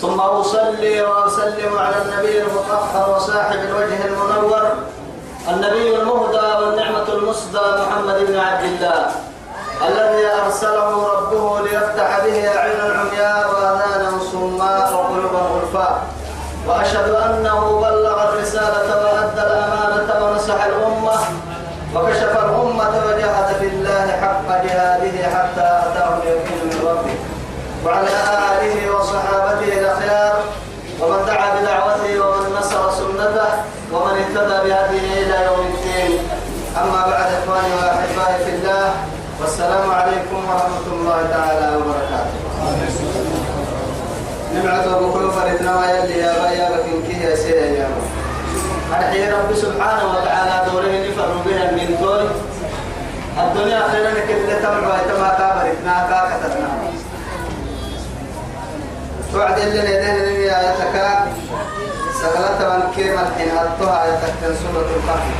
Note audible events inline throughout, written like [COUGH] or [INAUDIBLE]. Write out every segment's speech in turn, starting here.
ثم أصلي وأسلم على النبي المطهر وصاحب الوجه المنور النبي المهدى والنعمة المسدى محمد بن عبد الله الذي أرسله ربه ليفتح به أعين العمياء وأذانا صماء وقلوبا غلفاء وأشهد أنه بلغ الرسالة وأدى الأمانة ونصح الأمة وكشف الأمة وجاهد في الله حق جهاده حتى أتاه اليقين وعلى آله وصحابته الأخيار ومن دعا بدعوته ومن نصر سنته ومن اهتدى بهديه إلى يوم الدين. أما بعد إخواني وأحبائي في الله والسلام عليكم ورحمة الله تعالى وبركاته. نبعث بكل فريدنا ويلي يا بايا بكين كي يا سيدي يا أرحي رب سبحانه وتعالى دوره نفر بها من دول الدنيا خيرا كده تمر ويتما كابرتنا كاكتتنا توعد اللي ندين يا يتكا سغلت من كيما الحين هاتوها يتكتن سورة الفاتحة.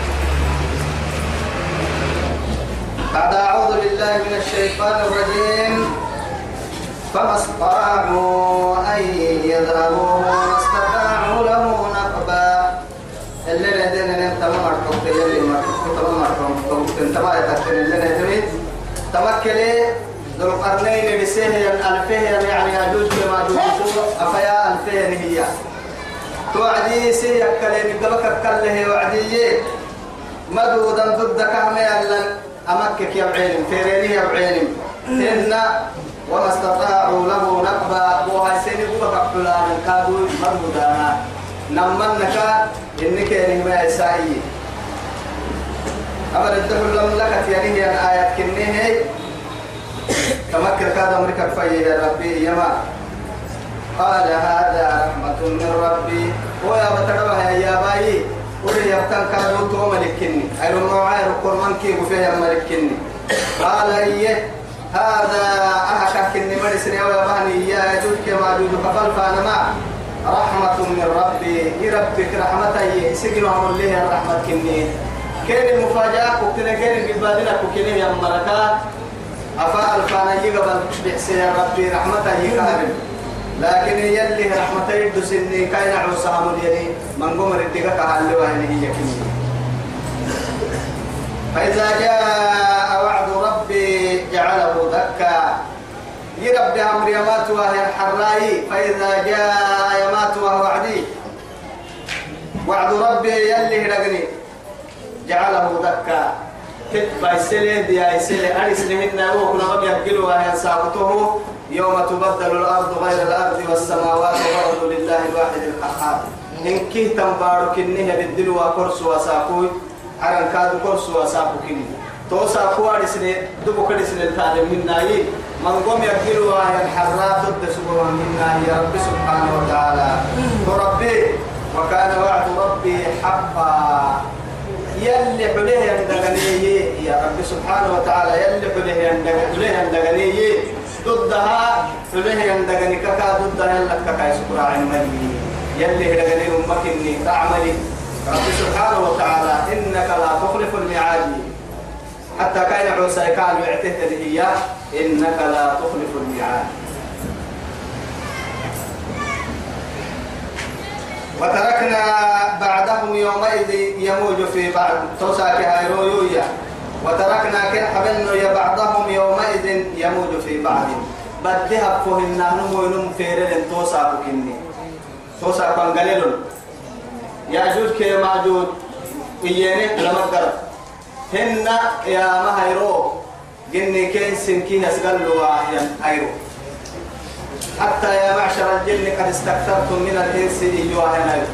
بعد أعوذ بالله من الشيطان الرجيم. فما استطاعوا أن يذهبوا وما استطاعوا له نقبا. اللي ندين انت ما مرتبط اللي ما تما مرتبط انت ما يتكتن اللي ندين تمكلي ذو القرنين بسهي الألفين يعني يجوز كما جوز أفيا ألفين هي. توعدي سي كلين قبك كله وعدي. مدودا ضد كهمي ألن أمكك يا بعلم فيريني يا بعلم إن وما استطاعوا له نقبا. وهاي سيني قبك فلان كادو مدودا نمنك إنك يعني ما يسائي أمر الدخل لملكة يعني هي آيات كنيه تمكن كاد أمريكا في يا ربي يما. قال هذا رحمة من ربي. ويا بتروها يا باي. ولي يبتن كادو تو ملكني. أيرو معاير قرمان كي وفيها ملكني. قال إيه. هذا أهكا كني مرسني ويا بهني يا يجوز كما جود كفل فأنا ما. رحمة من ربي. يربك رحمتي سجن عمر ليه الرحمة كني كين المفاجأة؟ كنت كين بالبادلة كنت يا مركات. أفا ألفانا يقبل بحسين ربي رحمته يكارم لكن يلي رحمته يدس إني كاين عوصها مليني من قمر الدقاء كهالي وهني هي فإذا جاء وعد ربي جعله دكا يربي أمر يمات وهي الحراي. فإذا جاء يمات وهو وعدي. وعد ربي يلي رقني جعله دكا تبا سلي دي سلي أرس لهن وكنا وهي ساقطه تبدل الأرض غير الأرض والسماوات وبرزوا لله الواحد القهار إن كي تنبارو كنيه بدلوا وكرس وساقوي. عرن كادو كرس وساقو كني تو ساقو أرسني دبو كرسني التعلم من ناي من قوم يحكلوا وهي الحرات سبحانه من ناي رب سبحانه وتعالى. ربي وكان وعد ربي حقا. يلي حليه يندغنيه. يا رب سبحانه وتعالى يلي حليه يندغنيه. ضدها حليه يندغني كاكا ضدها يلا كاكا يسكر عن ملي يلي هدغني أمك إني تعملي. رب سبحانه وتعالى إنك لا تخلف الميعاد. حتى كان عوسى كان يعتهد إياه إنك لا تخلف الميعاد. وتركنا بعدهم يومئذ يموج في بعض. توساك هايرويا وتركنا كن حبلنا يا بعضهم يومئذ يموج في بعض. بدها فهمنا نمو نم فيرل توساك كني. توساك انقلل ياجوج كي ماجوج. إياني لما قرب هن يا مهيرو. جني كين سنكين يسقلوا هايرو حتى يا معشر الجن قد استكثرتم من الإنس إيوها هنا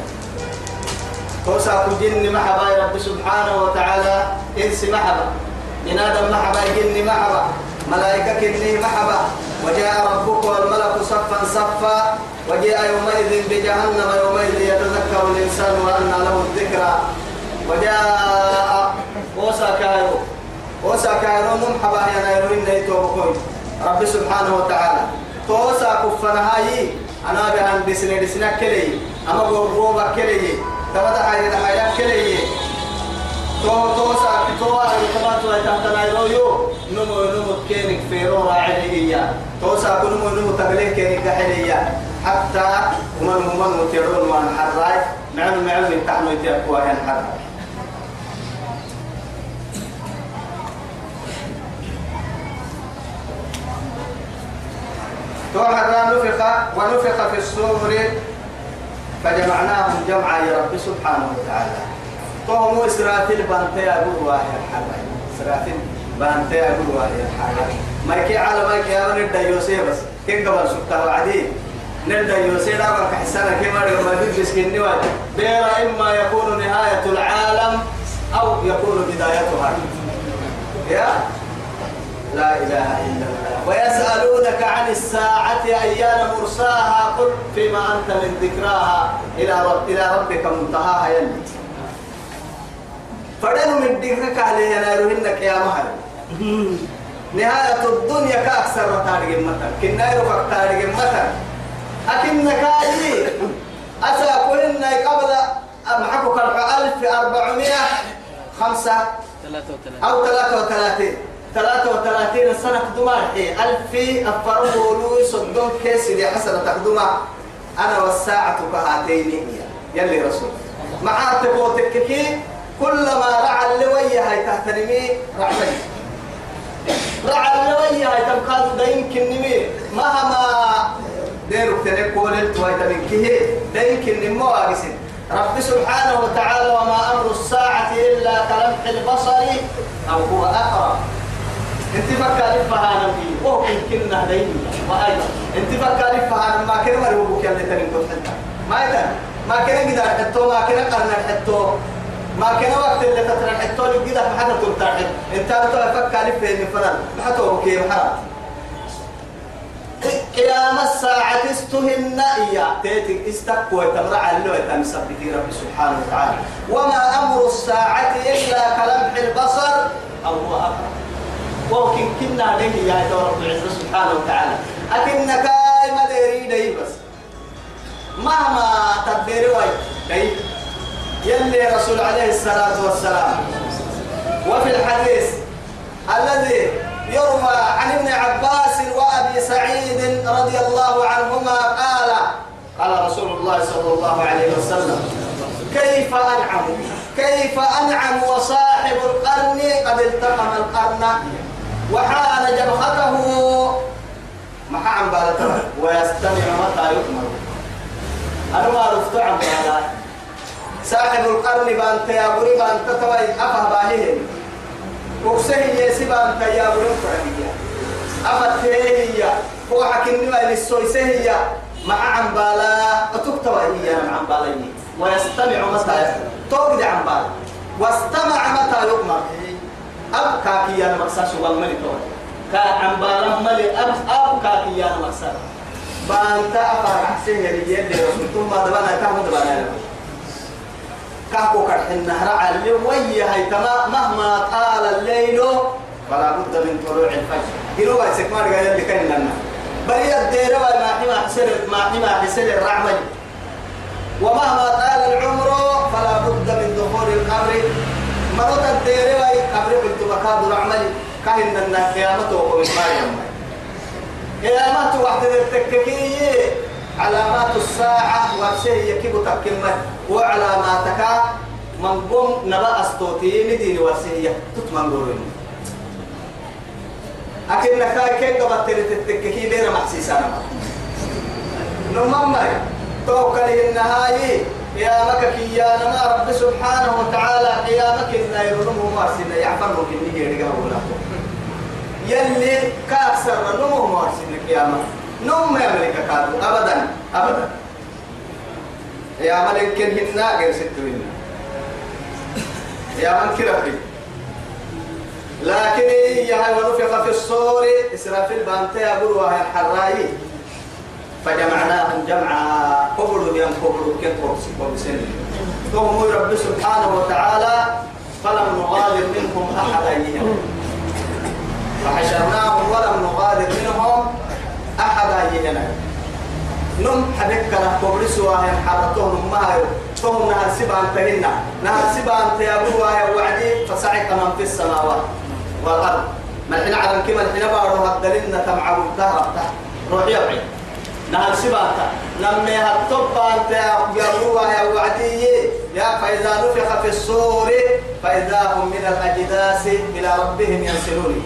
توسع جن محبا رب سبحانه وتعالى. إنس محبا آدم محبا جن محبا ملائكة كني محبا وجاء ربك والملك صفا صفا. وجاء يومئذ بجهنم يومئذ يتذكر الإنسان وأنى له الذكرى. وجاء موسى كايرو موسى كايرو ممحبا يا نيرو إنه يتوبكوي رب سبحانه وتعالى. توسى كفنا هاي أنا بهان دسنا دسنا كلي. أما قربوبا كلي. تبدأ حاجة حاجة كلي. تو تو سا تو كما تو تحت نايرو يو. نمو نمو كينك فيرو راعي هي. تو سا نمو تبليه كينك كحلية حتى ومن ومن متيرون وان حراي. معلوم من تحمل يتيقوا هن حراي. تو حتى نفخ ونفخ في الصور فجمعناهم جمعا يا رب سبحانه وتعالى. فهم إسرافيل بانتي أقول واحد حاجة إسرافيل بانتي أقول واحد ما يكي على ما يكي أنا نبدأ يوسي بس. كيف قبل سبتها وعدي؟ نبدأ يوسي لا بك حسنا كما يوم يدرس كني بيرا إما يكون نهاية العالم أو يكون بدايتها. يا؟ لا إله إلا الله. ويسألونك عن الساعة أيان مرساها. قل فيما أنت من ذكراها إلى رب إلى ربك منتهاها يلي. فدنوا من ذكرك عليه نارهنك يا مهر نهاية الدنيا كأكثر تارج مثلا كنا يرفع تارج مثلا أكنك أي أساكوهن قبل معكو كرق ألف أربعمائة خمسة أو ثلاثة وثلاثين. ثلاثة وثلاثين سنة قدما ألف أفرمه لوي صدون كيس دي حسنة تقدما أنا والساعة كهاتين يلي رسول. معاتك وتككي. كلما رعى اللوية هاي تهتنمي رعمي رعى اللوية هاي تمكاد دين كنمي. مهما ديرك تنكو للت وهي تبكيه دين كنمي مواقسين رب سبحانه وتعالى وما أمر الساعة إلا كلمح البصر أو هو أقرب. انت فكر فهانا في وهو يمكننا دين وأيضا انت فكر فهانا ما كان مريوبك اللي تنكو حتى ما يدن ما كان قدر حتى ما كان قرن حتى ما كان وقت اللي تطرح حتى اللي ما حدا تلتحد انت فكر في فلان؟ ما حتى وكيل حرام قيام الساعة استهن إياه. تيتك استقوى تمرع اللوء تمسبتي رب سبحانه وتعالى. وما أمر الساعة إلا كلمح البصر. أو هو وكن كنا عليه يا رب العزة سبحانه وتعالى. أكنك ما ديري دي بس. مهما تديري واي دي يلي رسول عليه الصلاة والسلام. وفي الحديث الذي يروى عن ابن عباس وأبي سعيد رضي الله عنهما قال قال رسول الله صلى الله عليه وسلم كيف أنعم؟ كيف أنعم وصاحب القرن قد التقم القرن؟ وحان جبهته. محا بالته ويستمع متى يؤمر. أنا ما عرفت عن صاحب القرن بانت يا بري بانت توي افه باهيه وكسه يسيبان تيا برم فرقيا أفت هي هو حكيم ما للسوي سهية مع عمبالا أتكتوى هي مع عمبالا ويستمع متى توقد عمبالا واستمع متى يؤمر. أب كاكي أنا مقصر شو بالملي توي كا عمبالا ملي أب أب كاكي أنا مقصر بانتا أفرح سهية ليدي رسول ثم دبانا تهمد دبانا كاكو كرحن نهر اللي وي هاي تما مهما طال الليل فلا بد من طلوع الفجر. قالوا باي سكمار قال اللي كان لنا. بل الدير ما حما حسر ما حما حسر الرعمل ومهما طال العمر فلا بد مرات الدير واي قبر قلت بكاد رعمل كاين ان قيامته ومن مريم. قيامته وحده التككيه علامات الساعة ورسيه يكيبو تكلمة وعلاماتك من قوم نبأ أستوتي نديني ورسيه تتمن قولين أكن نكاي كين قبط تتككي دينا محسيسانا نمم مري توكل النهاية. يا مكك يا نما رب سبحانه وتعالى قيامك إن يرنمه مارسنا يعفروا كني يرجعوا يلي كاكسر نمو مارسنا قيامك. نوم ما يملك كادو. أبدا. أبدا. يا ملك كن هنا غير ستوين يا من كرفي لكن يا ونفخ في الصور إسرافيل بانتي أقول وهي الحراي فجمعناهم جمعا. قبلوا يوم قبلوا كن قبسين فهم رب سبحانه وتعالى فلم نغادر منهم أحدا. فحشرناهم ولم نغادر منهم أحدا. يهم نم حبك له قبل سواء حرتهم ما فهم نهر سبان تهنا نهر سبان تيابوا يا وعدي. فصعق من في السماوات والأرض. ما الحين على كما الحين بارو هدلنا تمع الدهر روح يبعي. نهر سبانتا لما هتطبع انت يروى يا وعدي يا فإذا نفخ في الصور فإذا هم من الأجداث إلى ربهم ينسلون.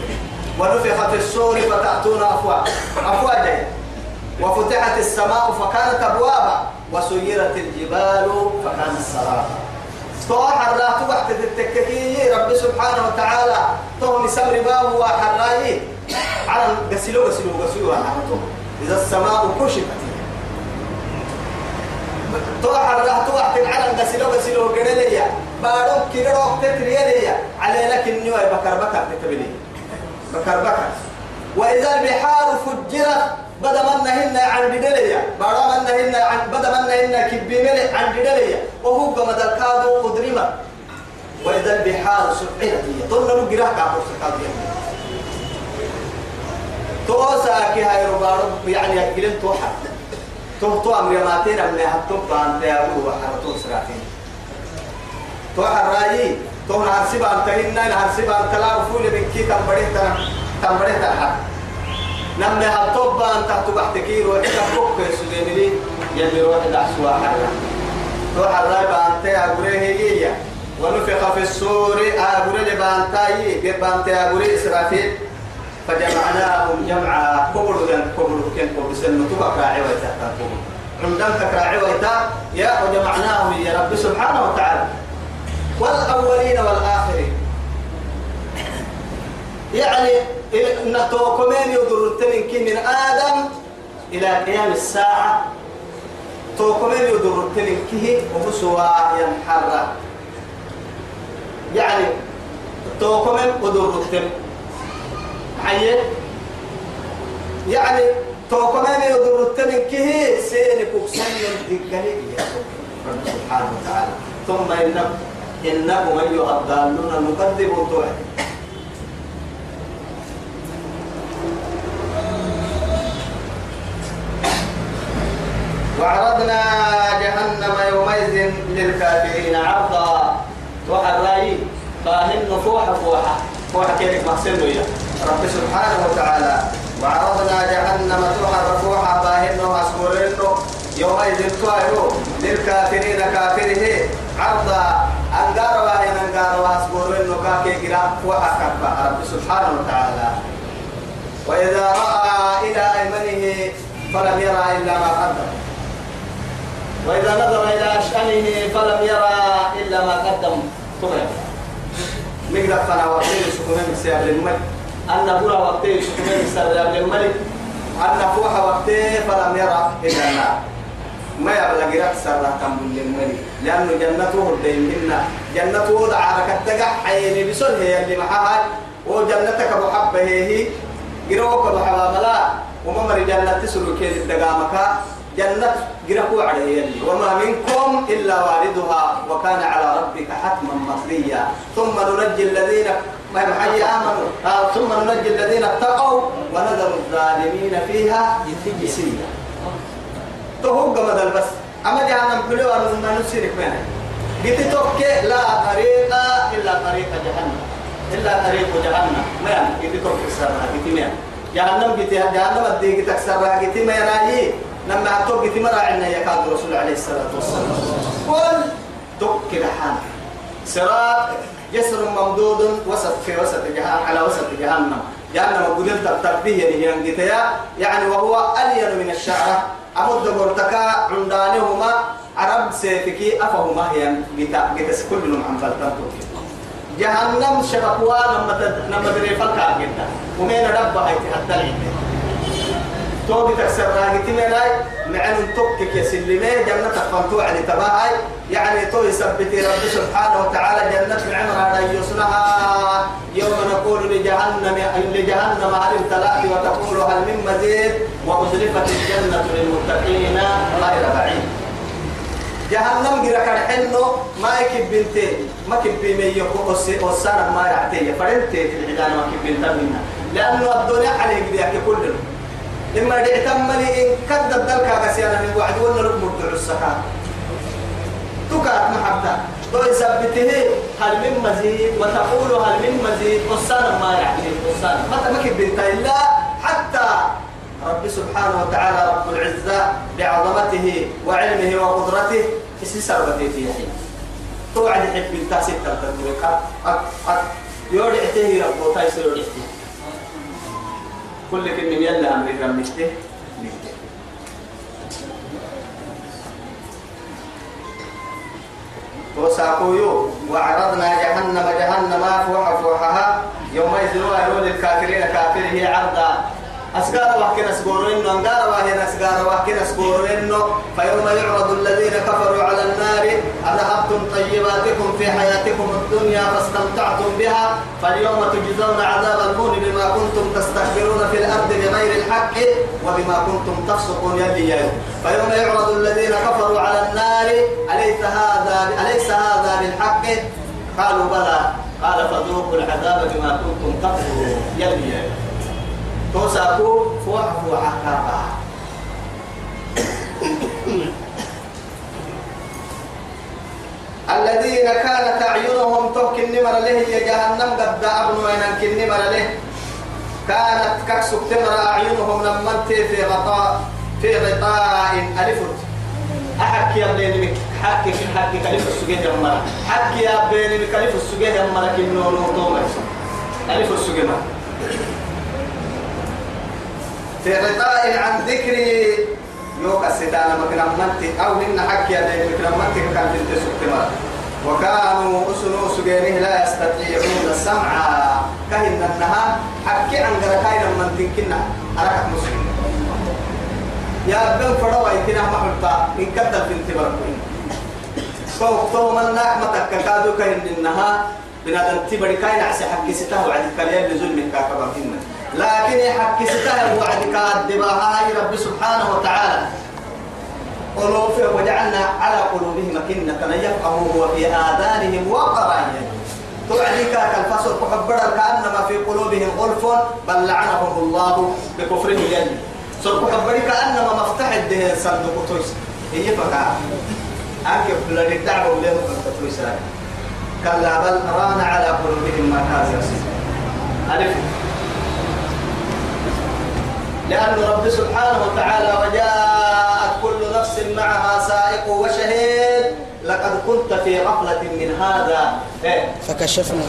ونفخ في الصور فتأتون أفواج أفواجا. وفتحت السماء فكانت أبوابا. وسيرت الجبال فكانت سرابا طوح لا توحت التككي رب سبحانه وتعالى توم سمر باب وحراي على غسلوا غسلوا غسلوا إذا السماء كشفت. طوح لا توحت على غسلوا غسلوا قريليا بارو كيرو تتريليا على لك النوى بكر بكر تكبلي بكر بكر. وإذا البحار فجرت بدا من هن عن بدليا بدا من هن عن بدا من هن كبي ملي عن بدليا وهو كما ذكادو قدرما وإذا البحار سعرت هي طلنا نقرأ كابوس كابيا توسا كي هاي ربارو يعني أكلم توحد. تو تو أمر ماتين أمر حتى بان تيابو وحرتون سراتين. توحد رأيي تو نهرسي بان تهين نهرسي بان تلا رفول من كي تنبره تنا تنبره تنا نمي هالطب أن تحت بحتكير وإذا فوق سليملي يلي روح الأسوا حرة روح الراي بانتي أقوله هي ونفخ في السور أقوله لبانتاي بانتي أقوله إسرافيل. فجمعناهم جمعا. قبلوا ذن قبلوا كن قبلوا سنة تبقى راعي ويتا. عمدان تكراعي ويتا. يا وجمعناهم يا رب سبحانه وتعالى. والأولين والآخرين. يعني نتوكمين يدرتنين كي من آدم إلى قيام الساعة. توكمين يدرتنين كي وبسوا ينحر يعني توكمين يدرتن حي. يعني توكمين يدرتنين كي سيني كوكسان يدقلي سبحانه وتعالى. ثم إنكم إنكم أيها الضالون نكذب توعد وعرضنا جهنم يومئذ للكافرين عرضا. وحراي فاهم فوحة فوحة فوحة كيف محسن يا. رب سبحانه وتعالى. وعرضنا جهنم تحر فوحة فاهم واسمرين يومئذ توائرو للكافرين كافره. عرضا أنقار واهن أنقار واسمرين كاكي قراء فوحة كبا رب سبحانه وتعالى. وإذا رأى إلى أيمنه فلم يرى إلا ما قدم وإذا نظر إلى أشأنه فلم يرى إلا ما قدم. طبعا نقدر فانا وقتين سكومين سيار للملك أن برا وقتين سكومين سيار للملك أن فوح وقتين فلم يرى إلا النار. ما يبلغ أكثر كم للملك لأنه جنته الدين جنته دعا ركتك حيني بسن هي اللي معها وجنتك محبة هي قروك بحبابلا وممر جنة سلوكين الدقامك جنة جرقوا عليه وما منكم إلا واردها. وكان على ربك حتما مقضيا ثم ننجي الذين ما محي آمنوا. آه ثم ننجي الذين اتقوا ونذر الظالمين فيها جثيا تهوق مدى بس أما جهنم كله أن نسيرك منه قلت توكي لا طريق إلا طريق جهنم. إلا طريق جهنم. ما يعني قلت توكي السرعة قلت ما جهنم قلت جهنم أدي قلت السرعة قلت ما يعني لما عطوك تمر عنا يكاد الرسول عليه الصلاة والسلام. قل دك لحان صراط جسر ممدود وسط في وسط جهنم على وسط جهنم. جهنم قدرت التربية اللي يعني وهو ألين من الشعرة. أمد قرتكا عندانهما عرب سيفكي أفهما هي جتا جتا كل من عم فلتنتو جهنم شبكوا لما لما تدري فلكا جدا ومين ربها حتى العين توبي تكسر راقتي ملاي معن توكك يا سلمي جنة فانتو علي تباهي يعني تو يثبتي رب سبحانه وتعالى جنة العمر هذا يصلها يوم نقول لجهنم لجهنم هل امتلأت وتقول هل من مزيد؟ وأزلفت الجنة للمتقين غير بعيد. جهنم جرا كان ما يكب بنتي ما كب يكو أسانا ما يعتي فرنتي في العدان ما كب منا لأنه الدنيا عليه بديك كله إما دي تمني إن كد الدلك كسيانا من وعد ولا لك مرتع السكان تكات محبتا تو يثبته هل من مزيد وتقول هل من مزيد أسانا ما يعتي أسانا متى ما كب بنتا إلا حتى رب سبحانه وتعالى رب العزة بعظمته وعلمه وقدرته استسر في حين توعد حب ستة تدرك أك أك يوري اعتهي ربو تايسر يوري كل كلمة يلا أمر رمته وساقويو وعرضنا جهنم جهنم فوح فوحها. يومئذ يقول للكافرين كافره عرضا. أسقار وحكي نسقورين أنقار وحكي نسقار وحكي نسقورين فيوم يعرض الذين كفروا على النار أذهبتم طيباتكم في حياتكم الدنيا فاستمتعتم بها. فاليوم تجزون عذاب الهون بما كنتم تستكبرون في الأرض بغير الحق وبما كنتم تفسقون يدي فيوم يعرض الذين كفروا على النار أليس هذا أليس هذا بالحق؟ قالوا بلى. قال فذوقوا العذاب بما كنتم تكفرون. يدي توساكو الذين كانت أعينهم تهك النمر له يا جهنم قد أبنوا وين النمر له كانت ككسك تمر أعينهم لما في غطاء في غطاء ألفت أحكي يا بني مك حكي في حكي كلف السجيه يمرا حكي يا بني كلف السجيه يمرا كنو نو تومس ألف السجيه في غطاء عن ذكري يوكا الستانة مكنا منتي أو إن حكي مكنا منتي كان في السكتمار وكانوا أسنوا سجينه لا يستطيعون السمع كهن النهار حكي عن غرقاين من تنكنا أراك مسلم. يا بن فروا يكنا محلتا إن كدل في انتبار فوق تو من ناك متك كادو كهن النهار. بنادم تبري كاين عسى حكي سته وعد كليل بظلم كاكبر فينا لكن يحكي ستاه وعد كادبها رب سبحانه وتعالى. قلوب وجعلنا على قلوبهم أكنة أن يفقهوا وفي آذانهم وقرا. توعدي كاك الفصل كحبر كأنما في قلوبهم غلف بل لعنهم الله بكفرهم. يلي سر كحبر كأنما مفتاح الدهن صندوق تويس هي فكا أكيد لدي الدعوة له فتويس كلا بل ران على قلوبهم ما كانوا يكسبون. ألف. لأن رب سبحانه وتعالى وجاءت كل نفس معها سائق وشهيد. لقد كنت في غفلة من هذا. إيه؟ فكشفنا.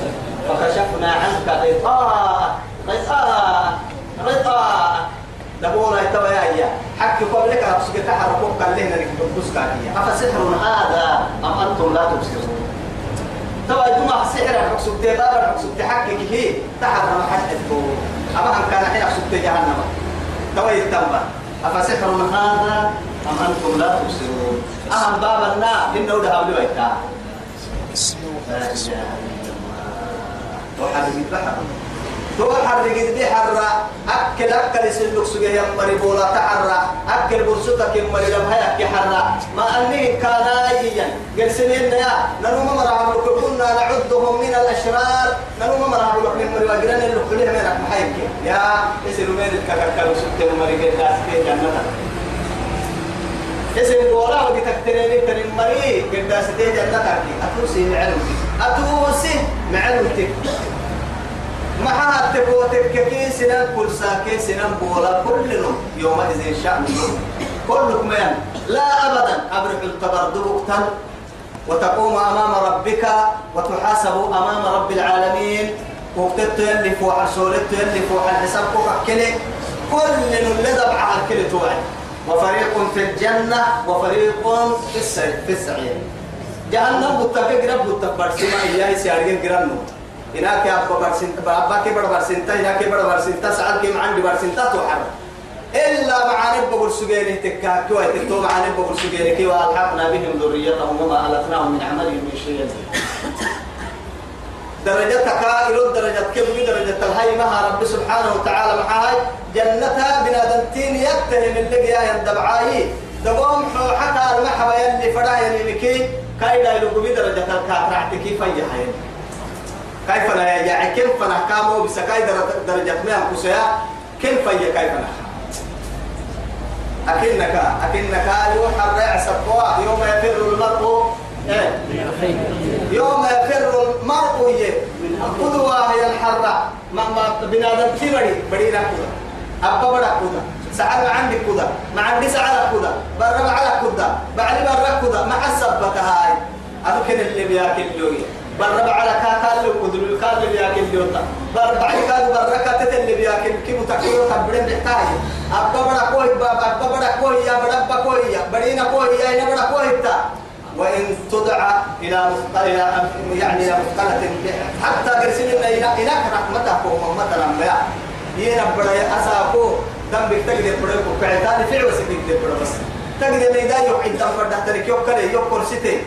فكشفنا عنك غطاء. غطاء. غطاء. دبونا يتبع يا حكي قبلك أبسك كحركوك قال لنا نكتب أفسحر هذا أم أنتم لا تبصرون؟ تبع جمع سحر حكسب تبابا حكسب تحكي هي تحت ما حكي أما أن كان حين حكسب جهنم. توا يتنبا أفسحر هذا أم أنتم لا تبصرون؟ أهم باب النا إنه ده أبلو إتا وحرق البحر تو حرق البحر أكل أكل سلوك سجية يمري بولا تعرى أكل برسوتك يمري لم هيك حرى ما أني كان أيا. قل سنين يا ننو ما مرة كنا نعدهم من الأشرار. ننو ما مرة من مري وقرن اللي كلها من محيك يا اسلو من الكاكا وسوت مري قل داستي جنة. اسم بولا ودي تكتريني ترين مري قل داستي جنة. أتوسي معلومتي. أتوسي معلومتي. ما تبوتك كي سنان كل ساكي سنان بولا كل يومئذ شأن كلكم من لا أبدا أبرح التبردب وقتا وتقوم أمام ربك وتحاسب أمام رب العالمين وقتت يلي فوح سولت يلي فوح الحساب فوق كله كل اللي دبع الكل توعي وفريق في الجنة وفريق في السعير في السعير جهنم بتفق رب بتفق سما إياه سيارجين جرانو هناك أبا برسنت أبا كبر برسنت هناك كبر برسنت سعد كم عندي برسنت توحر إلا مع نبغ السجينه تكا كوا تكتو مع نبغ السجينه كوا ألحقنا بهم ذريتهم وما ألتناهم من عملهم من شيء. درجتك إلى درجة كم؟ درجة الهي مها رب سبحانه وتعالى معاي جنتها بنادمتين يتهم اللي يا يندبعاي دقوم حتى المحبة يلي فدا يلي مكي كايدا يلقوا بدرجة الكاترعت كيف يحيي كيف لا يعني كيف نحكامه بسكاي درجة ما كسيا كيف يا كيف نحكام أكنك أكنك يوحى الرعس يوم يفر المرء إيه؟ يوم يفر المرء قدوة هي الحرة. ما ما بنادم تبري بدي نكودا أبا بدا كودا سعر عندي كودا ما عندي سعر كودا برا على كودا بعد برا كودا ما حسبت هاي. أذكر اللي بياكل لوي برا على كاتال كودل الكاد اللي بياكل لوتا برا بعد كاد برا كاتت اللي بياكل كي متكلم تبرم بحتاج أبا بدا كوي بابا أبا بدا كوي يا بدا أبا كوي يا. بدينا كوي يا إنا بدا كوي تا. وإن تدعى إلى مثقلة يعني إلى مثقلة حتى قرسلنا إلى إلى رحمتك ومثلا بيا ينا بدا أساكو دم بيتقدر بدا كعتاني فعل وسكيد بدا بس. تقدر إذا يوحد دم بدا ترك يوكل يوكل ستي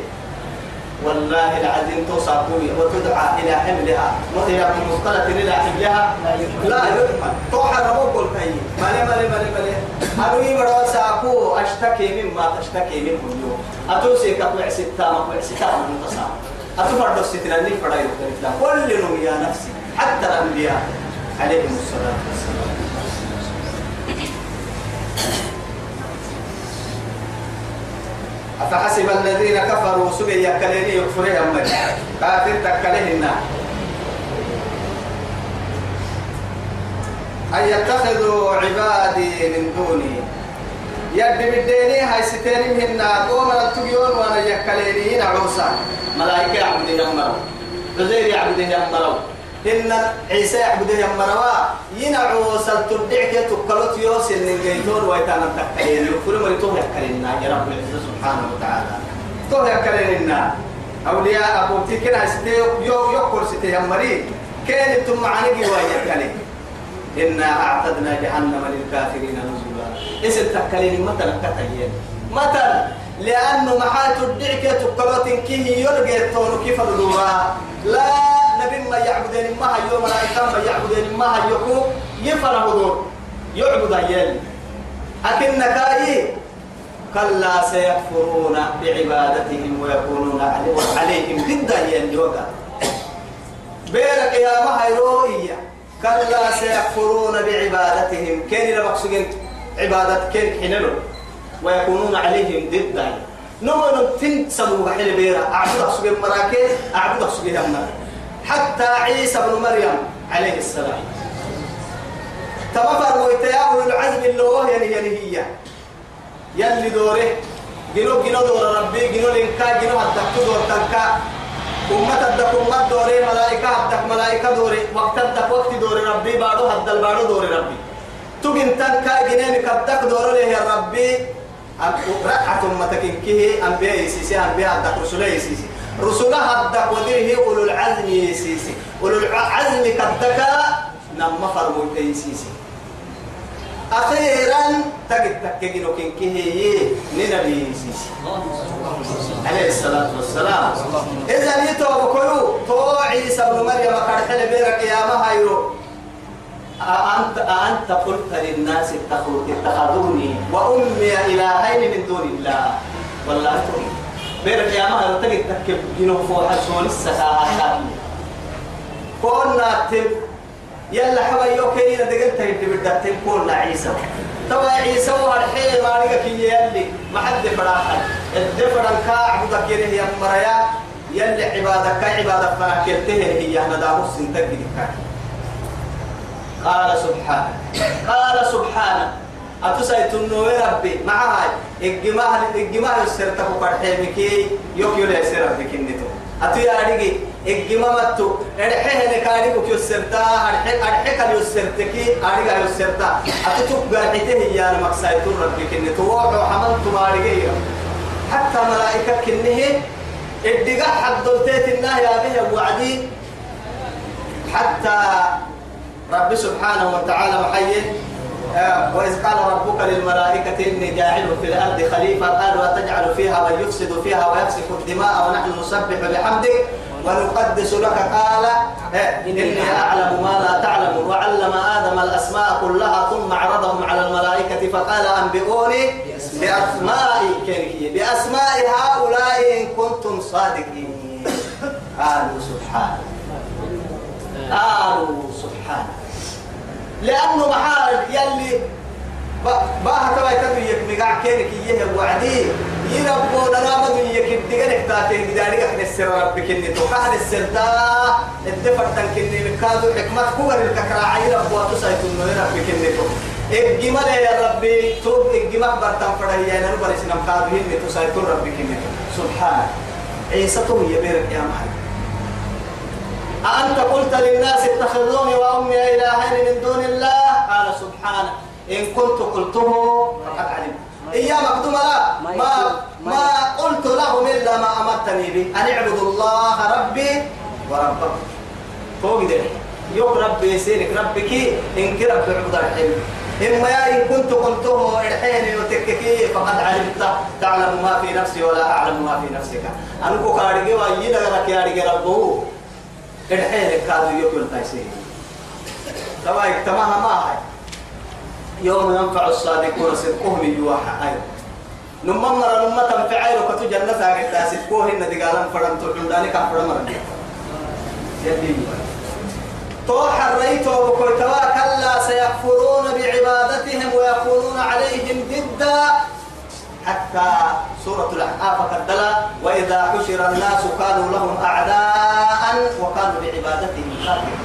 والله العظيم توصفوني وتدعى إلى حملها وإلى مثقلة إلى حملها. لا يحمل توحى ربوك الكي مالي مالي مالي مالي أنوي بدو ساكو أشتكي مما تشتكي من كل يوم أتوسي كقوع ستة مقوع ستة من تصام أتفرد الستة اللي فرد كل نوم يا نفسي. حتى الأنبياء. عليهم الصلاة والسلام. أفحسب الذين كفروا سبي يكليني يكفرين أمي. كافر تكليهن أن يتخذوا عبادي من دوني. يد بديني هاي ستين من قوم التقيون وأنا يكليني. عروسا ملائكة يعبدين يمروا غير يعبدين يمروا إن عيسى يعبدين يمروا ينعو سلتدعك تكلت يوسل نجيتون ويتانا تكلين يكفر مريتون يكلينا يا رب العزة سبحانه وتعالى. تو يكلينا أولياء أبو تيكنا ستي يو يقول ستي يمري كان أنتم معنى ويكلين إنا أعتدنا جهنم للكافرين نزلا. إذا تكلين مثلا كتيين مثلا لأنه محات الدعكة تقلوت كيه يلقى التون كيف الدورا لا ما هيو ملائكة ما يعبدين ما هيو يفر هدور يعبد أيال أكن كاي كلا سيكفرون بعبادتهم ويكونون عليهم ضد أيال يوغا بيرك يا ما هيرو إياه كلا سيكفرون بعبادتهم. كان لمقصودين عبادة كان حنلو. ويكونون عليهم ضدا نمر تن سبوا حل بيرا. أعبد أسوق مراكز أعبد أسوق يمنا حتى عيسى بن مريم عليه السلام. تمفر ويتياه العزم اللي هو يعني يعني هي. يلي دوره. جنو جنو دور ربي جنو لنكا جنو هدك دور تنكا. أمة الدك أمة دوري ملائكة الدك ملائكة دوري وقت الدك وقت دوري ربي بارو هد البارو دوري ربي. تجن تنكا جنينك الدك دور له يا ربي. ركعة أمتك كه أنبياء يسيسي أنبياء الدك رسول يسيسي رسولها الدك وديه أولو العزم يسيسي أولو العزم كدك نما فرمو يسيسي أخيرا تجد تكجنو كن كهي ننبي يسيسي عليه الصلاة والسلام. إذا نيتو بكلو تو عيسى بن مريم كرحل بيرك يا مهايرو أنت أنت قلت للناس اتخذوني وأمي إلهين من دون الله. والله تقول بيرك يا مهايرو تجد تكب جنو فوح سول السكاهات كنا تب يلا حبايو كينا دقلت يدي بدأت كنا عيسى توا عيسى والحين ما نيجا كي يلي. ما حد فراحة الدفر الكاع بدك يريه يا مريا. يلي عبادك عبادك فاكرته هي أنا داموس سنتك قال سبحانه. قال سبحانه. أتسيت النور ربي. معها الجماع الجماع السرتك وقرحيمك يوك يلا يسير ربك النتو أتو يا أديكي الجماع متو أرحيه نكاري بك يسرتا أرحيه أرحيه كان يسرتكي أرحيه يسرتا أتو قرحته هي أنا مقصايت ربك النتو وحملت ما أرحيه حتى ملائكة كنه حد دلتيت الله يا به وعدي. حتى رب سبحانه وتعالى محيي. آه، وإذ قال ربك للملائكة إني جاعل في الأرض خليفة قالوا أتجعل فيها من يفسد فيها ويفسك الدماء ونحن نسبح بحمدك ونقدس لك؟ قال آه، إني أعلم ما لا تعلم. وعلم آدم الأسماء كلها ثم عرضهم على الملائكة فقال أنبئوني بأسماء بأسماء هؤلاء إن كنتم صادقين. قالوا سبحانه قالوا سبحانه لأنه محارب يلي باه تبا يتبي يك مقع كينك يه وعدي. يربو لنا ما يك دقنك تاتي بدارك إحنا السر ربك اني توقع السرتا الدفر تنكني مكادو حكمت كور الككراعي ربو تسايتون من ربك اني تو. اجمع يا ربي. تو اجمع برتم فرعي أنا نبرس نمكادو اني تسايتون ربك اني سبحان. عيسى تو يبيرك يا محمد أأنت قلت للناس اتخذوني وأمي إلهين من دون الله؟ قال سبحانه. إن كنت قلته فقد علمت. إيا مقدوم لا ما ما قلت لهم إلا ما أمرتني به. أن اعبدوا الله ربي وربكم. فوق ده. يوم ربي يسيرك. ربك إن كرب عبد الحلم. إما إن كنت قلته الحين وتككي فقد علمت. تعلم ما في نفسي ولا أعلم ما في نفسك. أنكو كارجي ويدا لك يا ربه الحين كادوا يقول تايسين توا اجتماعها ما هاي؟ يوم ينفع الصادقون صدقهم يوحى أيضا نما مرة نما تنفع لو كتو جنة كوه إن دقالم فرم تحن داني كان فرم مرة يدي تو حريت وبكوي توا كلا سيكفرون بعبادتهم ويكونون عليهم ضدا حتى سورة الأحقاف كدلا وإذا حشر الناس كانوا لهم أعداء وكانوا بعبادتهم كافرين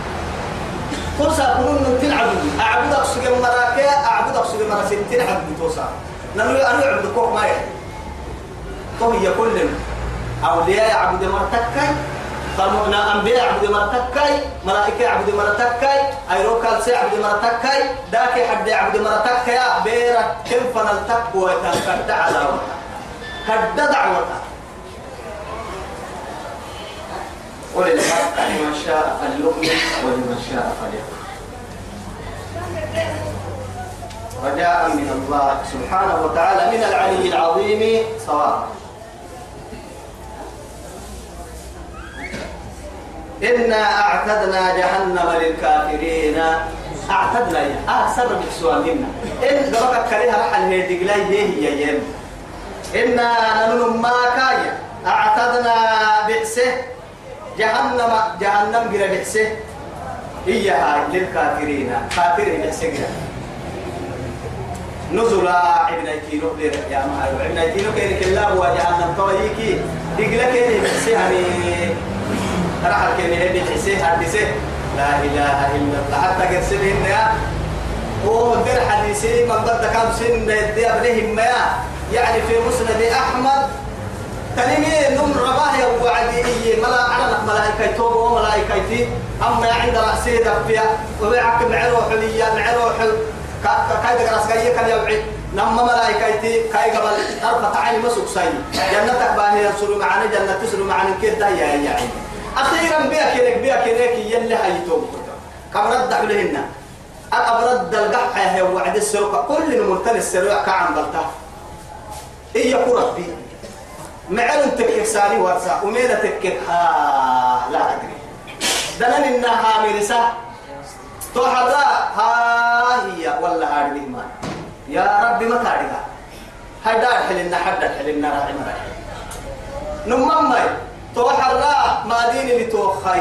توسا كنون تلعبوا. أعبدك سجن مراكا أعبدك سجن مراسين تلعب توسا نحن أنا أعبد كوك ما تو هي كل أولياء يعبد مرتكاي فالمؤمنا أنبياء يعبد مرتكاي ملائكة يعبد مرتكاي أيروكال سي يعبد مرتكاي داك حد يعبد مرتكاي بيرة كم فنلتك ويتنكد على وطا كد دعوتا وللحق لمن شاء فليؤمن ولمن شاء فليكفر. رجاء من الله سبحانه وتعالى من العلي العظيم صواب. إنا أعتدنا جهنم للكافرين. أعتدنا يا. آه سبب السؤال هنا. إن دمك كريها رحل هي دقلاي هي هي ين إنا ننم ما كايا أعتدنا بئسه جهنم جهنم قرى بئسه هي هاي للكافرين. كافرين بئسه نزلا ابن ايتينو دير يا ما ابن ايتينو كيرك الله هو جهنم. تويكي دقلا كيرك بئسه يعني راح كان يهدي حسيه حديثه لا إله إلا الله. حتى قرسلين يا. هو در حديثي من ضد كم سن دي ابنهم ما يعني في مسند أحمد. تنمي نم رباه يا وعدي ملا على ملائكة توب وملائكتي أما عند رأسي دفيا. وبيعك معروح لي معروح كايد راس جاي كان يوعد نما ملائكتي كاي قبل ارفع عيني مسك ساي جنتك باهي يرسلوا معنا جنة تسلوا معنا كده يا عيني؟ أخيرا بيا كنك بيا كنك يلي هيتوب كم رد عليهن أبرد القحة هي وعد السرقة كل المرتن السرقة كعن بلتا إيه يقول ربي معلن تكك سالي ورسا وميلة تكك ها لا أدري. دلن إنها مرسا تحرى ها هي ولا هذه الإيمان يا ربي ما تعرفها. هيدا حلنا حدا حلنا راعي مراحل نمم توحرا ما دين اللي توخي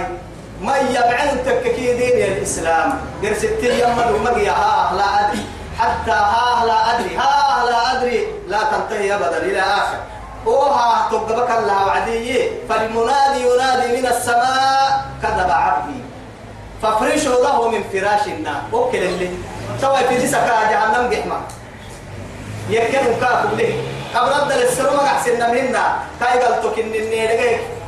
ما يبعن تككي دين الإسلام. قرستي يمد ومقيا ها لا أدري. حتى ها لا أدري. ها لا أدري. لا تنتهي أبدا إلى آخر. وها تقبك الله وعدي فالمنادي ينادي من السماء كذب عبدي. فافرشوا له من فراش النار. وكل اللي سوى في جسكا جهنم قحمة. يكن كافر له أبرد للسرما أحسن منا كاي قلتك إن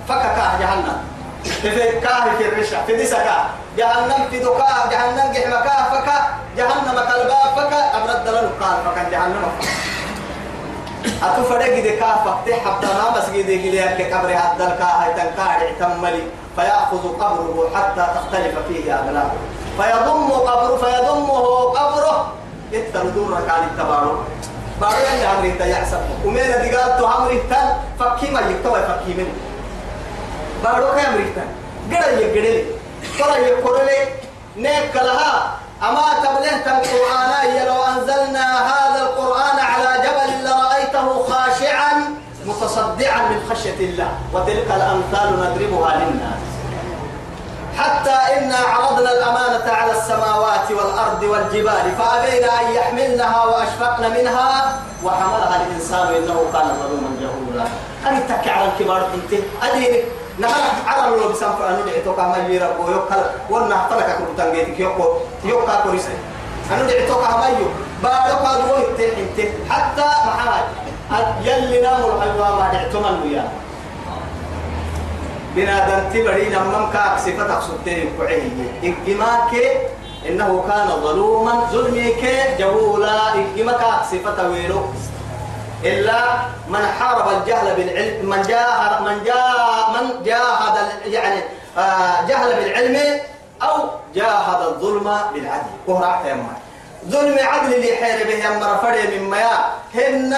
النيرجيك فكك جهنم. في كاه في الرشا في دسكا جهنم في دكا جهنم جحمكا فكا جهنم كلبا فكا أبرد لنا قال فكا جهنم أتفرق دي كافة تحب ما جدي جدي كبر هذا الكاه تنكار تملي فيأخذ قبره حتى تختلف فيه أبناؤه فيضم قبره فيضمه قبره. التردور ركال التبارو بارو اللي أمريكا يحسب. ومين دقال تو أمريكا فكي ما يكتوى فكي منه. بارو كي أمريكا قرأ يقرأ ترى يقرأ نيك لها أما تبلغت القرآن لو أنزلنا هذا القرآن على جبل لرأيته خاشعا متصدعا من خشية الله وتلك الأمثال نضربها للناس حتى إنا عرضنا الأمانة على السماوات والأرض والجبال فأبين أن يحملنها وأشفقن منها وحملها الإنسان إنه كان ظلوما جهولا أن تكي على الكبار أنت أدينك نهار على لو بسام فأنا دعيتو كما يربو يوكل ورنا فلك كنت تنجيتك يوكو يوكا كوريسي أنا دعيتو كما يو بارك الله انت حتى محمد يلي نامر حيوان ما دعيتو من وياه بنادم تبري لما كاك صفتك سبتين كعيه إجماك إنه كان ظلوما ظلمك جهولا إجماك صفته ويلو إلا من حارب الجهل بالعلم من جاهد من جاهد من جاهد يعني آه جهل بالعلم أو جاهد الظلم بالعدل. كهرع تيما ظلم عدل اللي حير به يمر فري مما هن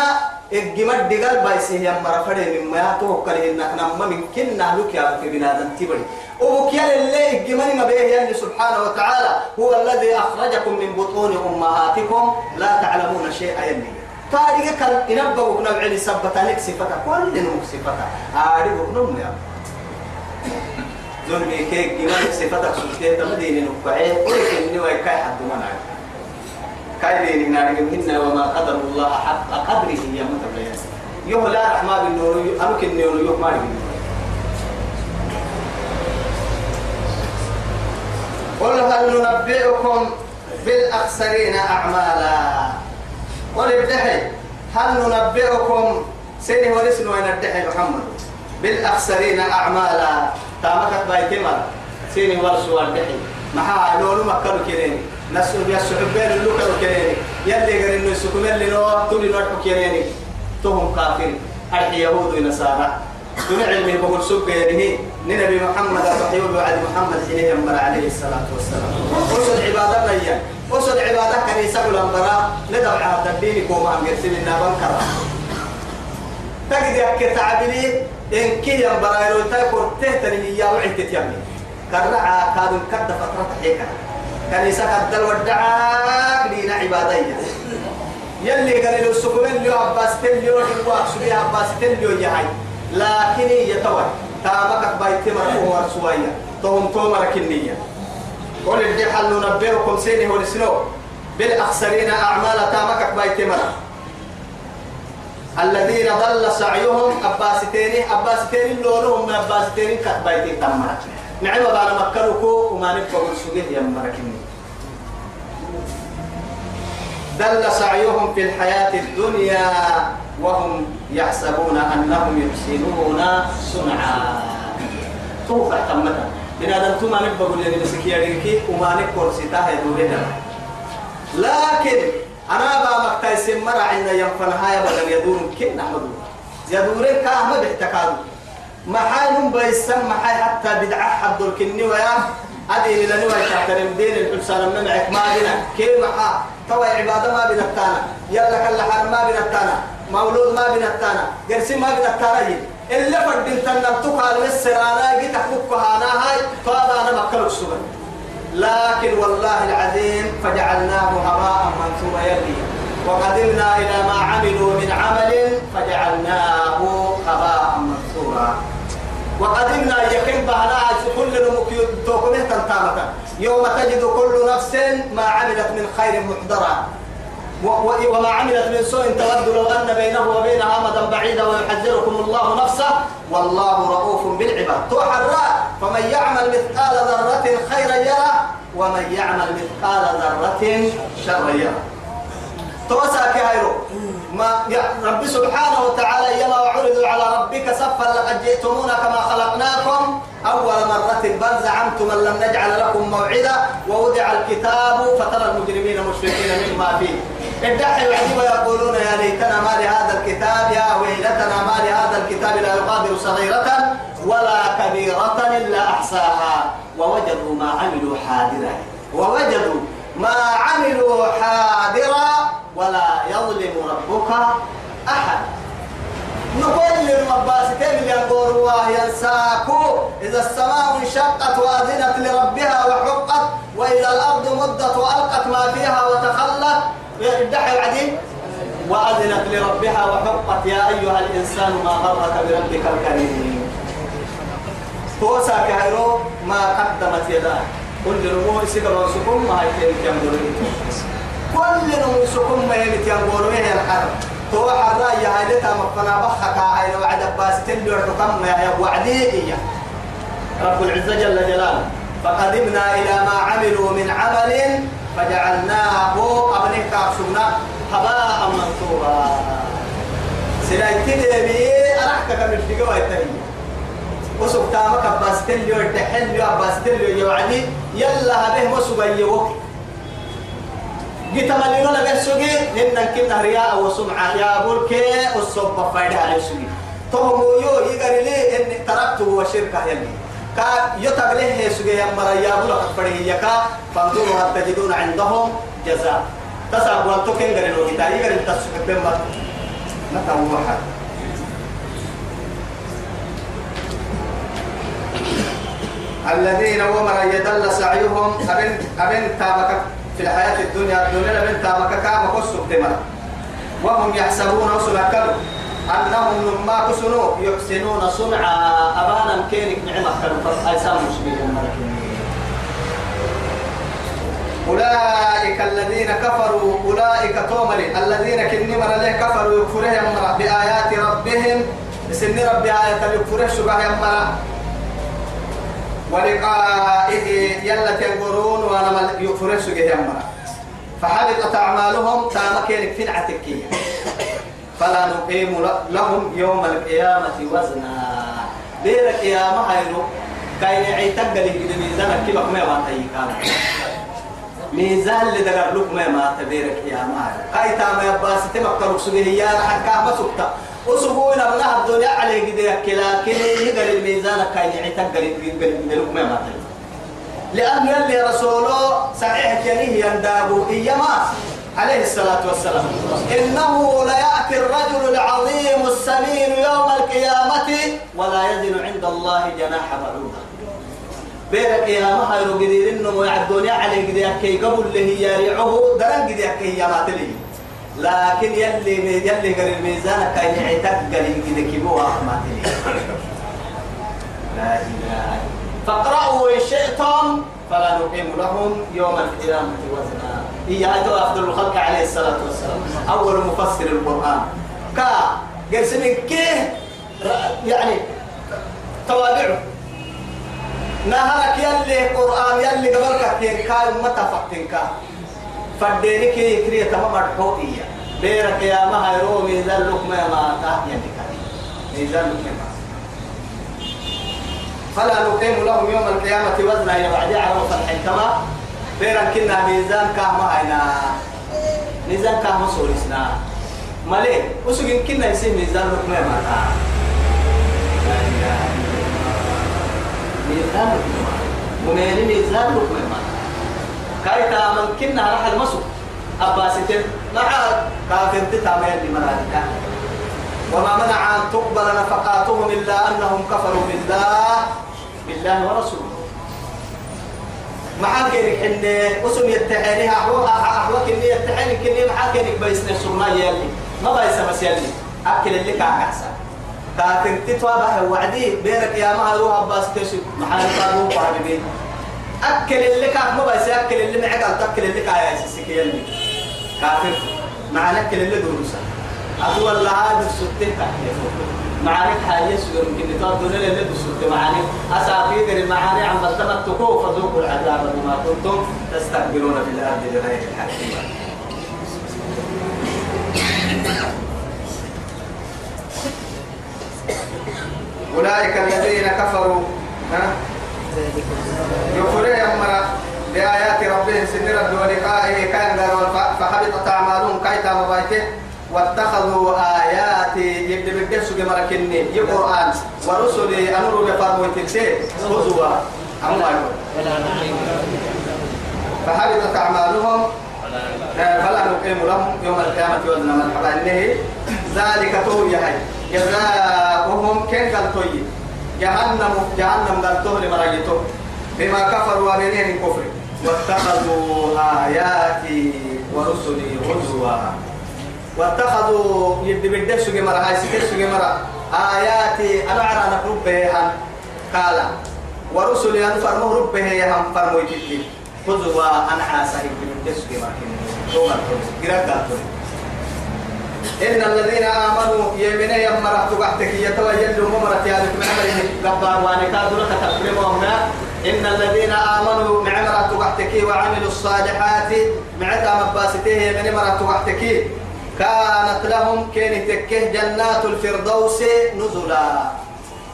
الجمد دقال بايسه يمر فري مما توكل إنك نما من كنا لك يا في بنادم تبري. وبكيال اللي الجمل ما به سبحانه وتعالى. هو الذي أخرجكم من بطون أمهاتكم. لا تعلمون شيئا يلي تاريخ كان ينبغوا كنا بعلي سبتانك صفتا كل نمك صفتا عارف نم يا ظلمي كيك جمال صفتك سلطة تمدين نقعين ولكن إني ويكاي حد منا كاي ديني نارجم هن وما قدر الله حق قدره يا متبليا يوم لا رحمة بالنور أمك النور يوم ما قل هل ننبئكم بالأخسرين أعمالا؟ وللدحي هل ننبئكم؟ سيني ورسن وين الدحي محمد؟ بالأخسرين أعمالا. تامكت بايتما سيني ورسوا الدحي محا لولو مكرو كيريني. نسو بيا سحبين اللوكرو كيريني. يلي غير انه يسكم اللي نو تولي نوحو كيريني. تهم كافر أرحي يهود ونصارى. دون علمي بقول سوق يعني نبي محمد صحيح وعد محمد يمر عليه الصلاة والسلام. وصل عبادة ليا وصل عبادة كنيسة الأنبراء ندعو على الدين كوما عم يرسل لنا بنكرة تجد يك تعبلي إن كي ينبرا يلو تاكل تهتني يا وعي تتيمي كرعا كادو كد فترة حيكا. كنيسة قد الودعاء لينا عبادية يلي قال له سكومن اللي عباس تليو الواق سبي عباس تليو يهاي لكن يتوى تامك بايت مرفوع ورسوية توم تومر كنية قول الدي حل ننبئكم سيني هو السنو بالأخسرين أعمال تامك بايت مرفوع الذين ضل سعيهم أباستين أباستين لونهم من أباستين كتبايتين تمرا نعم بعد مكركو وما نبقى بالسجيه يا مركني دل سعيهم في الحياة الدنيا وهم يحسبون أنهم يحسنون صنعا. توقع تمتا إن هذا أنتم ما نبقى بالله نسكي يديكي وما نبقى ستاه يدورنا لكن أنا با مكتاي سمرا عند ينفن هاي بدل يدور كن نحمد يدورين كاهم بيحتكادو ما بيسم حال حتى بدعة حد الكني ويا. أدي لنا نوى تحترم دين الحسان من معك ما بنا. كيف محا. توي عبادة ما بنتانا يلا كلا حرم ما بنتانا مولود ما بنتانا قرسي ما بنتانا اللي فردين تنبتك على السرانا جيت أحبك هانا هاي فهذا أنا مكلك سبن لكن والله العظيم فجعلناه هباء منثورا يلي. وقدمنا إلى ما عملوا من عمل فجعلناه هباء منثورا. وقدمنا يكن بهنا كل نمك توكمه تنتامة. يوم تجد كل نفس ما عملت من خير محضرا. وما عملت من سوء تود لو أن بينه وبينها أمدا بعيدا ويحذركم الله نفسه. والله رؤوف بالعباد. توحرا. فمن يعمل مثقال ذرة خيرا يرى ومن يعمل مثقال ذرة شرا يرى توسع كهيرو ما رب سبحانه وتعالى يما وعرضوا على ربك صفا لقد جئتمونا كما خلقناكم. أول مرة بل زعمتم أن لم نجعل لكم موعدا. ووضع الكتاب فترى المجرمين مشفقين مما فيه. الدحي العجيب يقولون يا ليتنا ما لهذا الكتاب يا ويلتنا ما لهذا الكتاب لا يغادر صغيرة ولا كبيرة إلا أحصاها. ووجدوا ما عملوا حاضرا. ووجدوا ما عملوا حاضرا ولا يظلم ربك أحد. نقول للمباستين اللي يقول الله ينساكو إذا السماء انشقت وأذنت لربها وحقت وإذا الأرض مدت وألقت ما فيها وتخلت يدعي العديد. وأذنت لربها وحقت يا أيها الإنسان ما غرك بربك الكريم. هو ساكهرو ما قدمت يداه كل نمو سكر وسكم ما هي كم كل نمو سكم ما هي كم هي الحرب. تو حرا يا مقنا بخك هاي وعد باس تلو كم يا وعدي رب العزة جل جلاله. فقدمنا إلى ما عملوا من عمل فجعلناه أبنك كابسونا هباء منثورا سلايتي بي أرحك كم الفيقوا التهيئة وسوق تامك أباس تلو التحل أباس تلو يوعدي يلا هبه وسوق يوك جيت مالينو لبه سوقي لأن كنا رياء وسمعة يا بولك والصوب فايدة على سوقي. تهمو يو يقري لي إن تركته وشركة يلي. كا يتغليه سوقي يا مرا يا بولك فريه يكا فانظروا هل تجدون عندهم جزاء تسعب وانتو كن غري لو جيتا يقري تسوق بما متى واحد الذين ومر يدل سعيهم أبن أبن تامك في الحياة الدنيا الدنيا أبن تامك كام قصوا تمر وهم يحسبون وسنكروا أنهم لما كسنوا يحسنون صنعا أبانا كينك نعمة كانوا أيسام مسلمين أولئك الذين كفروا أولئك تومري الذين كنمر له كفروا يكفره يمرا بآيات ربهم بسن ربي آية يكفره شبه يمرا ولقائه يلا تنقرون وأنا مل يكفر سجه يمنا فحبطت أعمالهم تامكين في العتكية فلا نقيم لهم يوم القيامة وزنا. دير القيامة هايرو كاين عيتك لي كده ميزانك كيف ما ما تيكان ميزان اللي دقر لك ما ما تدير القيامة كاي تام يباس تمكرك سجه يا حكا ما سكتا وسبونا بنا الدنيا عليه قد يكلا كل يقل الميزان كاين عتق قل قل ما ما لأن يلي رسوله صحيح كنيه يندابو إيما عليه الصلاة والسلام. إنه ليأتي الرجل العظيم السمين يوم القيامة ولا يزن عند الله جناح بعوضة. يا ما هيرو قدير إنه يعدوني عليه قد يكي قبل له يريعه درن قد يكي يا ما تليه لكن يلي يلي قال الميزان كان يعتق قال كده كيبوا ما لا إله فاقرأوا إن شئتم فلا نقيم لهم يوم القيامة وزنا. هي هذا أفضل الخلق عليه الصلاة والسلام. أول مفسر القرآن. كا سنين كيه يعني توابعه. نهارك يلي قرآن يلي قبلك كيه كاي متى فتنك فدينك يكري تمام مرحوئية بيرك يا ما هيرو ميزان لك ما يعني ميزان لك ما فلا نقيم لهم يوم القيامة وزنا يا بعد عرف الحكمة. بيرك كنا ميزان كهما هنا ميزان كهما سوريسنا مالي وسجن كنا يصير ميزان لك ما ما تا ميزان لك ما ومين ميزان لك ما ما كايتا من كنا راح المسوق أباسيتين مع كافر تتامين لملائكة وما منع أن تقبل نفقاتهم إلا أنهم كفروا بالله بالله ورسوله معاك بيسنا بس يلي. أكل اللي أحسن. كافر تتوابه وعدي بينك يا ما روح تشي. محل قالوا قابلين أكل اللي كان ما أكل اللي معك تأكل اللي يا سيسي يلي. كافر مع نكل اللي أقول لها هذا السوتين معاني حاجة سجن. يمكن تقول دون اللي دروسا معاني أسافير المعاني عم بتمتكوا فذوقوا العذاب بما كنتم تستكبرون في الأرض بغير الحق. أولئك الذين كفروا ها؟ يكفرون مرة بآيات ربهم سن رب ولقائه كان فحبطت أعمالهم كيتا مبايته واتخذوا آياتي يبدأ بالدرس كما كني يقرآن ورسلي أمروا بفرموا تلسي خذوا أما فحبطت أعمالهم. فلا نقيم لهم يوم القيامة وزنا مرحبا إنه ذلك تو يهي جزاؤهم كن قال توي جهنم جهنم قال تو لمرايته بما كفروا وبينهم كفر. واتخذوا آياتي ورسلي هزوا. واتخذوا يد بدس جمرة هاي سكس جمرة آياتي أنا أرى نقرب بها قال ورسلي أن فرموا ربه هم فرموا يتكي خذوا أنا عاسى يد بدس جمرة إن الذين آمنوا يمين يمرة تبعتك يتوجد ممرة يا لك معمره قبا وانكاد لك تقريبهم إن الذين آمنوا معمرة تبعتك وعملوا الصالحات. معتا مباسته من مرة تبعتك كانت لهم كانت تكه جنات الفردوس نزلا.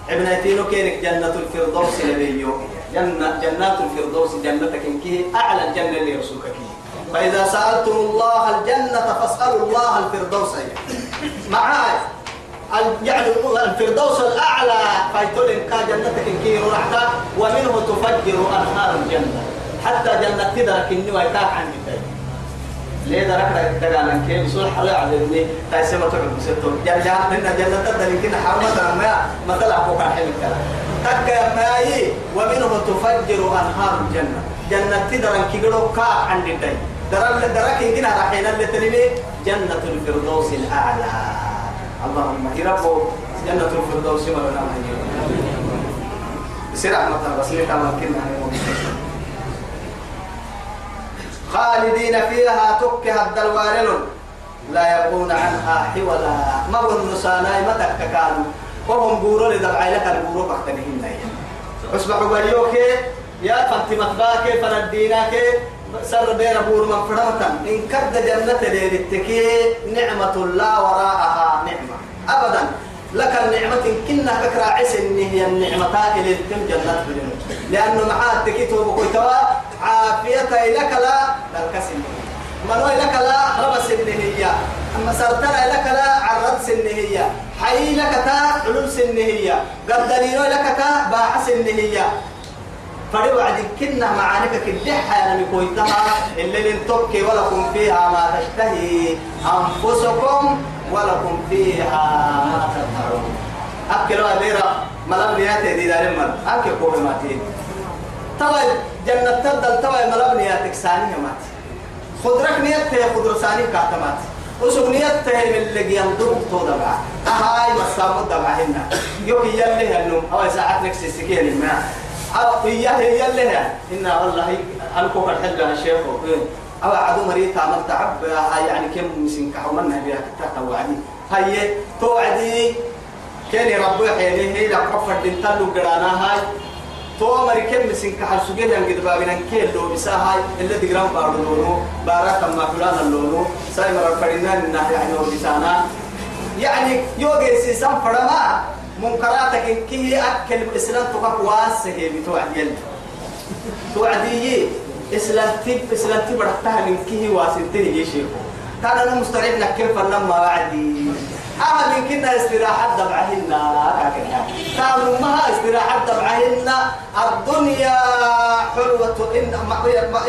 ابنتينو كانت جنة الفردوس لبيو. جنة جنات الفردوس جنتك كي أعلى الجنة اللي رسولك فإذا سألتم الله الجنة فاسألوا الله الفردوس. معاي. يعني الفردوس الأعلى. فايتول إن كان جنتك كي رحتا ومنه تفجر أنهار الجنة. حتى جنة تدرك إني ويتاك عن جدي ليه درك دقانا كي بسول حلا علمني تايسي ما تعب بسيطو جنة لأن جنة تدرك إن حرمة ما مثلا فوق حلم كلام. تكا ماي ومنه تفجر أنهار الجنة. جنة تدرك كي كا عن جدي درك درك يمكن راحين اللي تلمي جنة الفردوس الأعلى. اللهم يربو جنة الفردوس ما لنا سير رحمة بس نتعلم كنا خالدين فيها تكها الدلوارل. لا يكون عنها حولا. ما والنسانا ما تككالوا وهم بورو لدفع لك البورو بختنهم اصبحوا بريوكي يا فانتمت باكي فنديناك. سر بين بور من فرمتا إن كد جنة ليلتكي نعمة لا وراءها نعمة. أبدا. لك النعمة كنا فكرة عسن هي النعمة اللي تم جنة لأنه معاد تكيتو بكويتوا عافية لك لا للكسن منو لك لا رب سنهية أما سرتنا لك لا عرض سنهية حي لك تا علم سنهية قدرينو لك تا باع سنهية فدي وعد كنا معانك كدحة يعني كويتها اللي لنتوك ولكم فيها ما تشتهي. أنفسكم ولكم فيها ما تدهرون أكلوا أديرا. ملام نياتي دي دار المال أكل قوة توا جنة تبدل توا ملام نياتك سانية مات خضرك نياتي خضر ساني كاتمات وسوق نياتي من اللي ينضر تو دبع. أهاي مسامو دبع هنا. يوكي يلي هنم أو ساعات نكسي سكين الماء أو هي اللي إن والله أنكو الحل يا شيخ. أو عدو مريض عمل تعب. يعني كم مسين كحومنا بها كتا توعدي هي توعدي. كان ربي حيني. هي لا قفر دنتلو قرانا هاي. تو مري كم مسين كحل سجل yang gitu bagian كيل لو bisa هاي اللي دقرام بارو لونو بارك ما فلان اللونو ساي مرة فرينا إنه يعني ورجسانا يعني يوجي سيسام فرما منكراتك كي أكل إسلام تقف واسه بتوعد يل توعدي إسلام تب إسلام تب رحتها من كي واسنته يشيخ كان أنا مستعد لك كيف لما وعدي. من كنا استراحة دبعهن كانوا ما استراحة دبعهن الدنيا حلوة إن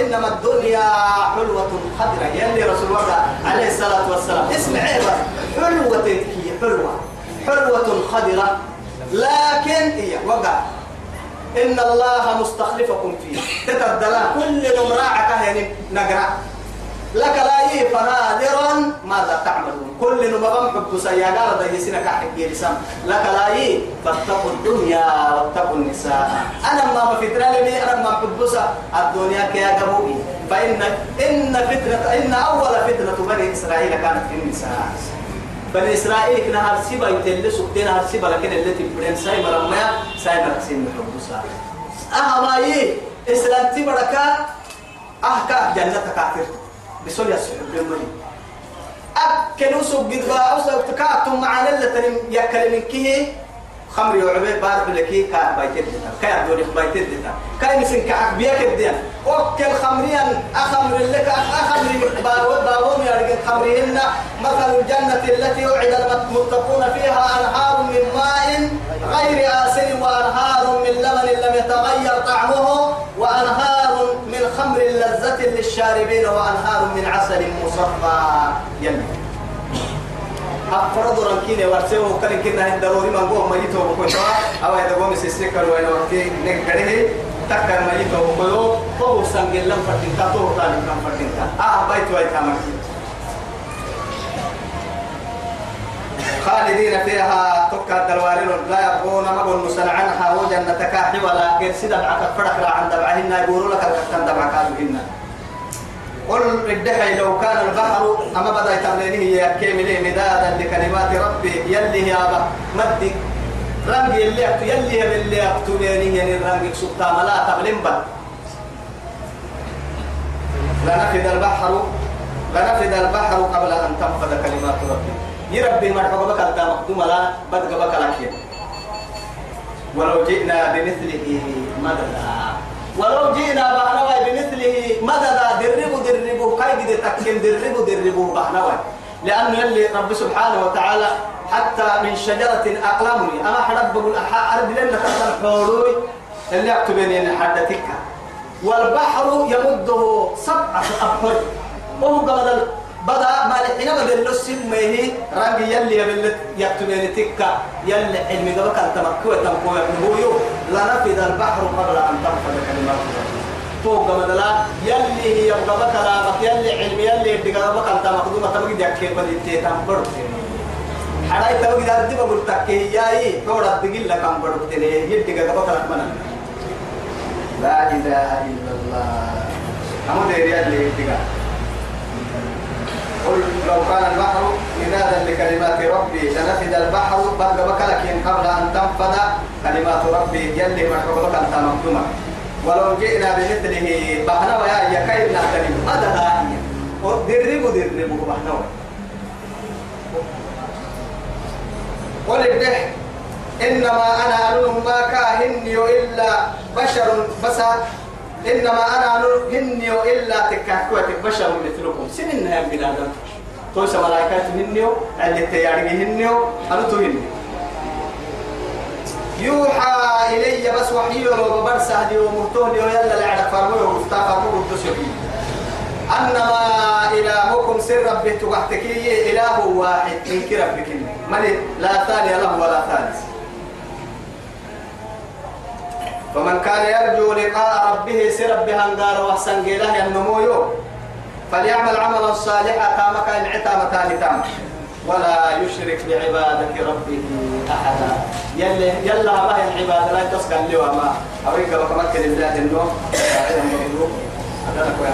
إنما الدنيا حلوة خضرة يلي رسول الله عليه الصلاة والسلام اسمع عيبة حلوة حلوة. حلوة خضرة لكن هي وقع. إن الله مستخلفكم فيه [LAUGHS] تتردلا كل نمراعك يعني نقرأ. لك لا فنادرا ماذا تعملون. كل نمبم حب سيادة ده يسنك حق لسان لك لا فاتقوا الدنيا واتقوا النساء. أنا ما بفترة لي أنا ما حبسا الدنيا كيا جبوي فإن إن فتنة إن أول فتنة بني إسرائيل كانت في النساء. بني إسرائيل كنا هرسيبا يتلي سكتين هرسيبا لكن اللي تبرين ساي مرمى ساي مرسين محبوسا أها ما يي إسلام تبركا أحكا جنة كافر. بسول يسوع بالمني أكل وسوق قد وسوق تكاتم معنا اللي تنم يأكل كيه؟ خمر يعبي بار بلكي كا بايتد دتا كا دوري بايتد دتا كا مسن كا بيا كديا. وكل خمريا أخمر لك أخمر باو باو يرجع خمرين مثل الجنة التي وعد المتقون فيها أنهار من ماء غير آسن وأنهار من لبن لم يتغير طعمه وأنهار لذة للشاربين وأنهار من عسل مصفى. يلي أفرض رنكيني ورسيه كان كنا هن ضروري من قوم ميتو بكون أو إذا قوم سيسكر وين وقتي نقدره تكر ميتو بكون هو سنجل لم فتن كاتو تاني كم فتن كا آه بيت وايت خالدين فيها. تكا الدوارين لا يبغون مغن مسل عنها وجنة كاحي ولا غير سيدا بعد فرق عن دبعهن يقولوا لك الكتان دبع كادوهن قل الدحي لو كان البحر أما بدأ تبلينه يكيم لي مدادا لكلمات ربي. يلي يا أبا مدي. رنگ يلي أكتو يلي يا باللي أكتو ليني يعني رنگ سبتا ملا تبلين بد لنفد البحر لنفد البحر قبل أن تنفذ كلمات ربي. يربي حقوق بك الدم مقدوم لا بدك بك لك ولو جئنا بمثله مددا. ولو جئنا بحنوي بمثله مددا دربوا دربوا. قد تكن دربوا دربوا بحنوي لأنه يلي رب سبحانه وتعالى حتى من شجرة أقلمني. أما حرب بقول أرد لنا كتن حولوي اللي أكتبين حدتك والبحر يمده سبعة أبحر. وهو قبل بدا ما لحين بدل له سم هي رانج يلي يبل يكتبين تكا يلي علمي قبل أن تمكوا تمكوا يبنهو لا نفذ البحر قبل أن تنفذ كلمات فوق بدلا يلي هي قبل كلامك يلي علمي يلي يدي قبل أن تمكوا تمكوا يكيب بدي تنبر حراي تبغي دارتي بقول تكيه ياي تورا تقول لك أم بدو تلي يدي قبل كلام لا إله إلا الله أمو ديريا اللي يدي قل لو كان البحر مدادا لكلمات ربي لنفد البحر بعد بكلك قبل أن تنفذ كلمات ربي يلي مرحبا بك أنت مكتومة. ولو جئنا بمثله بحنا ويا يكاين نحترم مددا دربوا دربوا بحنا قل الدح إنما أنا انوم ما كاهني إلا بشر بس إنما أنا هني الا تكاكوة بشر مثلكم. سنين هم بلا دم توس ملائكة هنيو اللي تياري هنيو أنا تو هني يوحى إلي بس وحي لي ومرتون لي يلا لعد فرمو ومفتاح فرمو قدس أنما إلهكم سر ربي تحتكي إله واحد من كربك من لا ثاني له ولا ثالث. فمن كان يرجو لقاء ربه سرب بهنغار وحسن قيله النمويو فليعمل عملا صالحا كما كان عتامة تام. ولا يشرك بعبادة ربه أحدا. يلا يلا ما العبادة لا تسكن لي وما. أريد وكما كان الله النوم. هذا نكو يا